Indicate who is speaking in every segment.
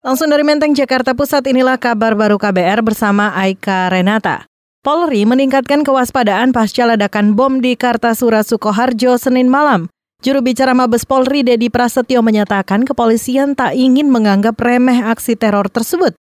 Speaker 1: Langsung dari Menteng, Jakarta Pusat, inilah kabar baru KBR bersama Aika Renata. Polri meningkatkan kewaspadaan pasca ledakan bom di Kartasura Sukoharjo Senin malam. Juru bicara Mabes Polri Dedi Prasetyo menyatakan kepolisian tak ingin menganggap remeh aksi teror tersebut.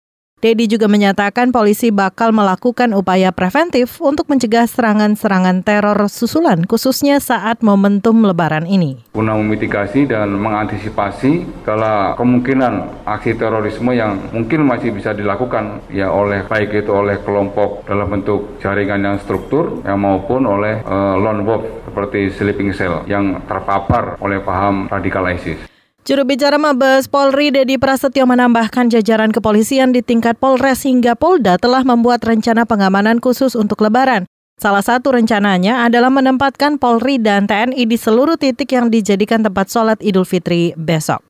Speaker 1: Dedi juga menyatakan polisi bakal melakukan upaya preventif untuk mencegah serangan-serangan teror susulan, khususnya saat momentum lebaran ini.
Speaker 2: Guna memitigasi dan mengantisipasi kalau kemungkinan aksi terorisme yang mungkin masih bisa dilakukan ya oleh baik itu oleh kelompok dalam bentuk jaringan yang struktur yang maupun oleh uh, lone wolf seperti sleeping cell yang terpapar oleh paham radikal ISIS.
Speaker 1: Juru bicara Mabes Polri Dedi Prasetyo menambahkan jajaran kepolisian di tingkat Polres hingga Polda telah membuat rencana pengamanan khusus untuk Lebaran. Salah satu rencananya adalah menempatkan Polri dan TNI di seluruh titik yang dijadikan tempat sholat Idul Fitri besok.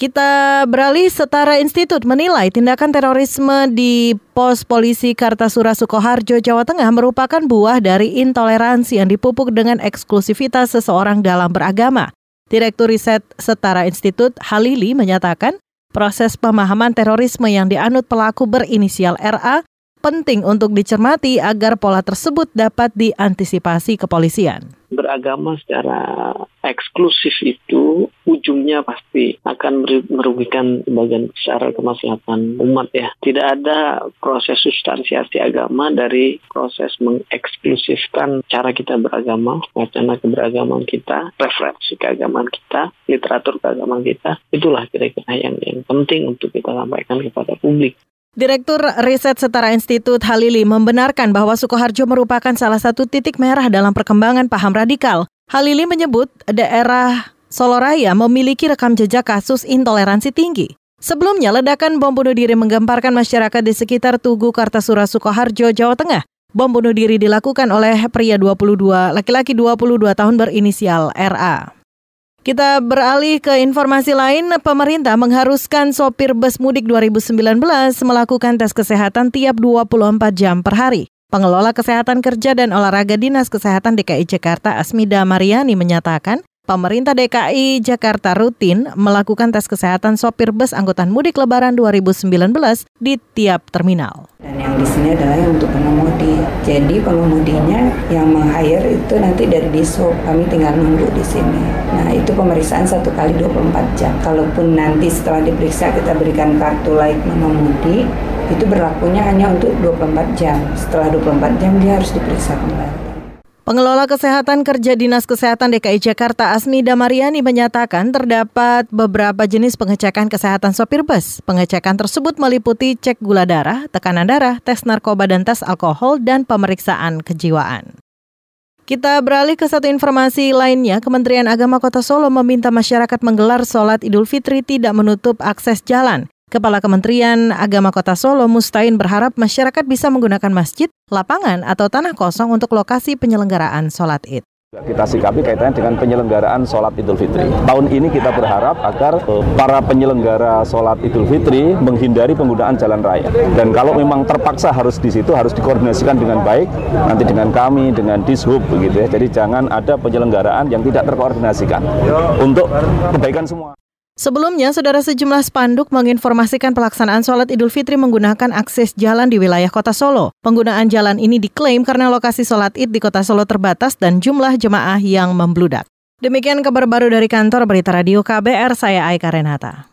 Speaker 1: Kita beralih, Setara Institut menilai tindakan terorisme di pos polisi Kartasura Sukoharjo, Jawa Tengah merupakan buah dari intoleransi yang dipupuk dengan eksklusivitas seseorang dalam beragama. Direktur Riset Setara Institut Halili menyatakan proses pemahaman terorisme yang dianut pelaku berinisial RA penting untuk dicermati agar pola tersebut dapat diantisipasi kepolisian.
Speaker 3: Beragama secara eksklusif itu ujungnya pasti akan merugikan sebagian besar kemaslahatan umat ya. Tidak ada proses substansiasi agama dari proses mengeksklusifkan cara kita beragama, wacana keberagaman kita, referensi keagamaan kita, literatur keagamaan kita. Itulah kira-kira yang, yang penting untuk kita sampaikan kepada publik.
Speaker 1: Direktur Riset Setara Institut Halili membenarkan bahwa Sukoharjo merupakan salah satu titik merah dalam perkembangan paham radikal. Halili menyebut daerah Soloraya memiliki rekam jejak kasus intoleransi tinggi. Sebelumnya, ledakan bom bunuh diri menggemparkan masyarakat di sekitar Tugu Kartasura Sukoharjo, Jawa Tengah. Bom bunuh diri dilakukan oleh pria 22, laki-laki 22 tahun berinisial RA. Kita beralih ke informasi lain, pemerintah mengharuskan sopir bus mudik 2019 melakukan tes kesehatan tiap 24 jam per hari. Pengelola Kesehatan Kerja dan Olahraga Dinas Kesehatan DKI Jakarta Asmida Mariani menyatakan, Pemerintah DKI Jakarta rutin melakukan tes kesehatan sopir bus angkutan mudik Lebaran 2019 di tiap terminal.
Speaker 4: Dan yang di sini adalah untuk Jadi pengemudinya yang meng-hire itu nanti dari disub, kami tinggal nunggu di sini. Nah itu pemeriksaan satu kali 24 jam. Kalaupun nanti setelah diperiksa kita berikan kartu laik mengemudi, itu berlakunya hanya untuk 24 jam. Setelah 24 jam dia harus diperiksa kembali.
Speaker 1: Pengelola Kesehatan Kerja Dinas Kesehatan DKI Jakarta Asmi Damariani menyatakan terdapat beberapa jenis pengecekan kesehatan sopir bus. Pengecekan tersebut meliputi cek gula darah, tekanan darah, tes narkoba dan tes alkohol, dan pemeriksaan kejiwaan. Kita beralih ke satu informasi lainnya, Kementerian Agama Kota Solo meminta masyarakat menggelar sholat Idul Fitri tidak menutup akses jalan. Kepala Kementerian Agama Kota Solo Mustain berharap masyarakat bisa menggunakan masjid, lapangan, atau tanah kosong untuk lokasi penyelenggaraan sholat id.
Speaker 5: Kita sikapi kaitannya dengan penyelenggaraan sholat Idul Fitri. Tahun ini kita berharap agar eh, para penyelenggara sholat Idul Fitri menghindari penggunaan jalan raya. Dan kalau memang terpaksa harus di situ harus dikoordinasikan dengan baik nanti dengan kami, dengan dishub begitu ya. Jadi jangan ada penyelenggaraan yang tidak terkoordinasikan untuk kebaikan semua.
Speaker 1: Sebelumnya, saudara sejumlah spanduk menginformasikan pelaksanaan sholat Idul Fitri menggunakan akses jalan di wilayah kota Solo. Penggunaan jalan ini diklaim karena lokasi sholat id di kota Solo terbatas dan jumlah jemaah yang membludak. Demikian kabar baru dari kantor Berita Radio KBR, saya Aika Renata.